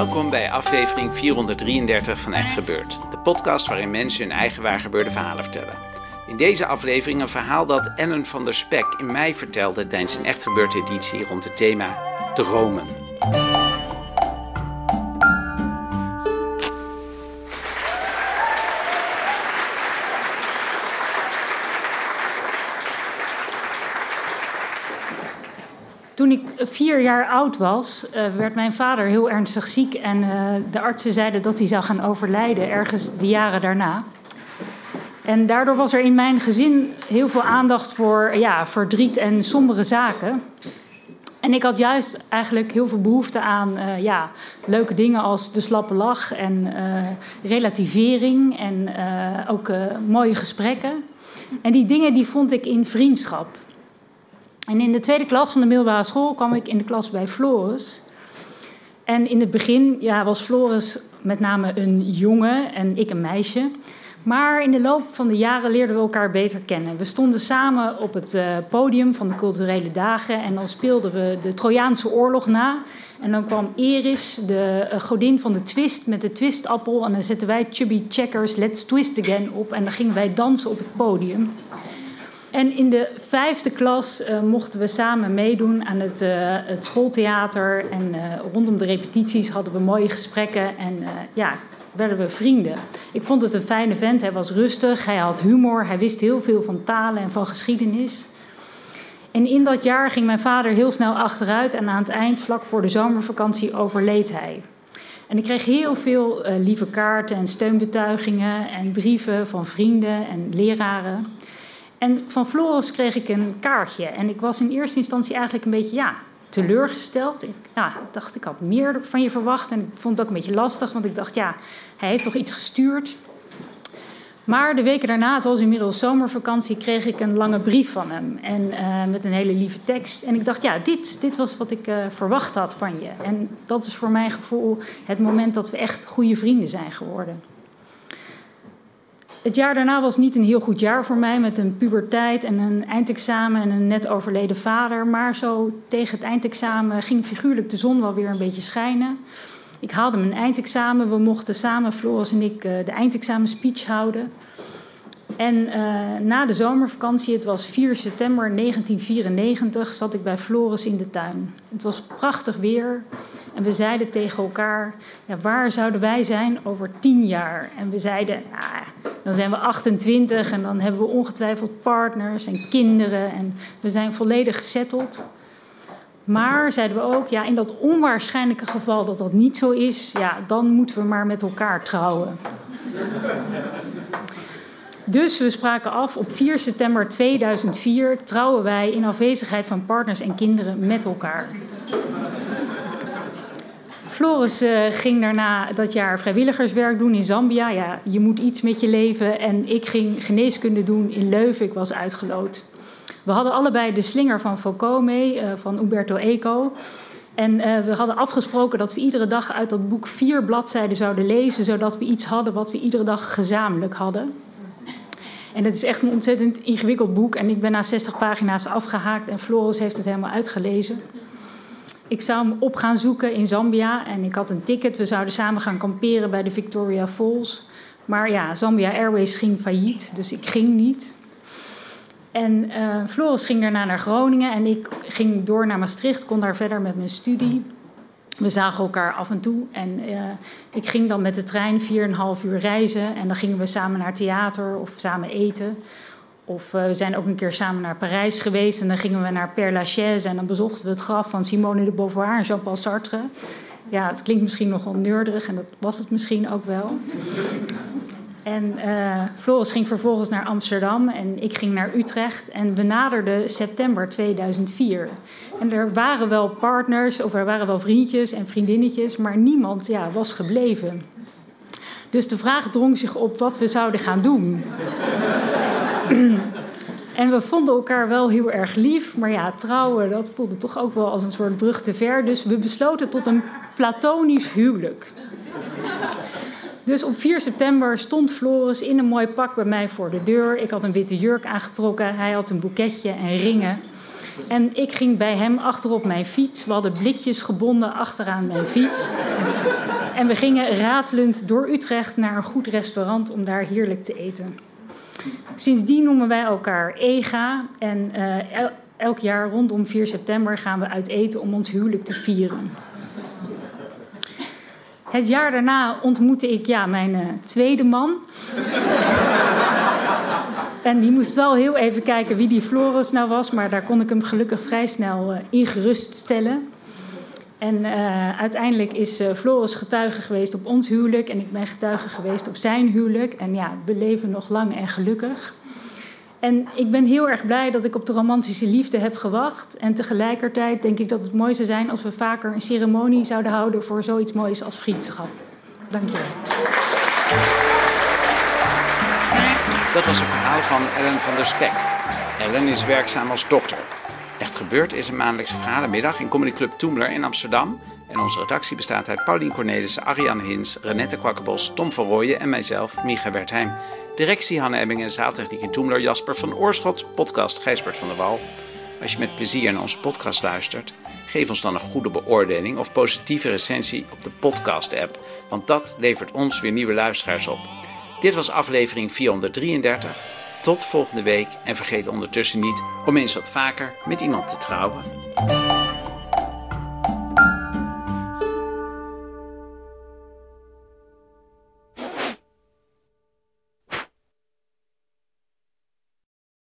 Welkom bij aflevering 433 van Echt Gebeurd. De podcast waarin mensen hun eigen waargebeurde verhalen vertellen. In deze aflevering een verhaal dat Ellen van der Spek in mei vertelde tijdens een Echt Gebeurd editie rond het thema dromen. Toen ik vier jaar oud was, uh, werd mijn vader heel ernstig ziek. En uh, de artsen zeiden dat hij zou gaan overlijden ergens de jaren daarna. En daardoor was er in mijn gezin heel veel aandacht voor ja, verdriet en sombere zaken. En ik had juist eigenlijk heel veel behoefte aan uh, ja, leuke dingen als de slappe lach en relativering en ook mooie gesprekken. En die dingen die vond ik in vriendschap. En in de tweede klas van de middelbare school kwam ik in de klas bij Floris. En in het begin ja, was Floris met name een jongen en ik een meisje. Maar in de loop van de jaren leerden we elkaar beter kennen. We stonden samen op het uh, podium van de culturele dagen en dan speelden we de Trojaanse oorlog na. En dan kwam Eris, de uh, godin van de twist, met de twistappel. En dan zetten wij Chubby Checkers, Let's Twist Again op. En dan gingen wij dansen op het podium. En in de vijfde klas uh, mochten we samen meedoen aan het, uh, het schooltheater. En uh, rondom de repetities hadden we mooie gesprekken en ja, werden we vrienden. Ik vond het een fijne vent. Hij was rustig, hij had humor, hij wist heel veel van talen en van geschiedenis. En in dat jaar ging mijn vader heel snel achteruit en aan het eind, vlak voor de zomervakantie, overleed hij. En ik kreeg heel veel lieve kaarten en steunbetuigingen en brieven van vrienden en leraren. En van Floris kreeg ik een kaartje. En ik was in eerste instantie eigenlijk een beetje ja, teleurgesteld. Ik ja, dacht, ik had meer van je verwacht. En ik vond het ook een beetje lastig, want ik dacht, ja, hij heeft toch iets gestuurd. Maar de weken daarna, het was inmiddels zomervakantie, kreeg ik een lange brief van hem. En uh, met een hele lieve tekst. En ik dacht, ja, dit, dit was wat ik uh, verwacht had van je. En dat is voor mijn gevoel het moment dat we echt goede vrienden zijn geworden. Het jaar daarna was niet een heel goed jaar voor mij met een puberteit en een eindexamen en een net overleden vader. Maar zo tegen het eindexamen ging figuurlijk de zon wel weer een beetje schijnen. Ik haalde mijn eindexamen. We mochten samen, Floris en ik, eh, de eindexamen speech houden. En uh, na de zomervakantie, het was 4 september 1994, zat ik bij Floris in de tuin. Het was prachtig weer en we zeiden tegen elkaar: ja, waar zouden wij zijn over tien jaar? En we zeiden: ah, dan zijn we 28 en dan hebben we ongetwijfeld partners en kinderen en we zijn volledig gezetteld. Maar zeiden we ook, ja, in dat onwaarschijnlijke geval dat dat niet zo is, ja, dan moeten we maar met elkaar trouwen. Dus we spraken af op 4 september 2004 trouwen wij in afwezigheid van partners en kinderen met elkaar. Floris uh, ging daarna dat jaar vrijwilligerswerk doen in Zambia. Ja, je moet iets met je leven. En ik ging geneeskunde doen in Leuven. Ik was uitgeloot. We hadden allebei de slinger van Foucault mee, uh, van Umberto Eco. En uh, we hadden afgesproken dat we iedere dag uit dat boek vier bladzijden zouden lezen, zodat we iets hadden wat we iedere dag gezamenlijk hadden. En het is echt een ontzettend ingewikkeld boek. En ik ben na 60 pagina's afgehaakt en Floris heeft het helemaal uitgelezen. Ik zou hem op gaan zoeken in Zambia en ik had een ticket. We zouden samen gaan kamperen bij de Victoria Falls. Maar ja, Zambia Airways ging failliet, dus ik ging niet. En uh, Floris ging daarna naar Groningen en ik ging door naar Maastricht, kon daar verder met mijn studie. We zagen elkaar af en toe en uh, ik ging dan met de trein 4,5 uur reizen en dan gingen we samen naar theater of samen eten. Of uh, we zijn ook een keer samen naar Parijs geweest en dan gingen we naar Père Lachaise en dan bezochten we het graf van Simone de Beauvoir en Jean-Paul Sartre. Ja, het klinkt misschien nogal neurderig en dat was het misschien ook wel. En uh, Floris ging vervolgens naar Amsterdam en ik ging naar Utrecht. En we naderden september 2004. En er waren wel partners of er waren wel vriendjes en vriendinnetjes, maar niemand ja, was gebleven. Dus de vraag drong zich op wat we zouden gaan doen. En we vonden elkaar wel heel erg lief, maar ja, trouwen, dat voelde toch ook wel als een soort brug te ver. Dus we besloten tot een platonisch huwelijk. Dus op 4 september stond Floris in een mooi pak bij mij voor de deur. Ik had een witte jurk aangetrokken, hij had een boeketje en ringen. En ik ging bij hem achterop mijn fiets. We hadden blikjes gebonden achteraan mijn fiets. En we gingen ratelend door Utrecht naar een goed restaurant om daar heerlijk te eten. Sindsdien noemen wij elkaar EGA. En uh, elk jaar rondom 4 september gaan we uit eten om ons huwelijk te vieren. Het jaar daarna ontmoette ik ja, mijn uh, tweede man. en die moest wel heel even kijken wie die Floris nou was, maar daar kon ik hem gelukkig vrij snel uh, in geruststellen. En uh, uiteindelijk is Floris getuige geweest op ons huwelijk en ik ben getuige geweest op zijn huwelijk. En ja, we leven nog lang en gelukkig. En ik ben heel erg blij dat ik op de romantische liefde heb gewacht. En tegelijkertijd denk ik dat het mooi zou zijn als we vaker een ceremonie zouden houden voor zoiets moois als vriendschap. Dank je. Dat was een verhaal van Ellen van der Spek. Ellen is werkzaam als dokter. Echt gebeurd is een maandelijkse verhalenmiddag in Comedy Club Toemler in Amsterdam. En onze redactie bestaat uit Paulien Cornelissen, Ariane Hins, Renette Kwakkenbos, Tom van Rooyen en mijzelf, Micha Wertheim. Directie Hanne Ebbingen, zaaltechniek in Toemler, Jasper van Oorschot, podcast Gijsbert van der Wal. Als je met plezier naar onze podcast luistert, geef ons dan een goede beoordeling of positieve recensie op de podcast-app, want dat levert ons weer nieuwe luisteraars op. Dit was aflevering 433. Tot volgende week en vergeet ondertussen niet om eens wat vaker met iemand te trouwen.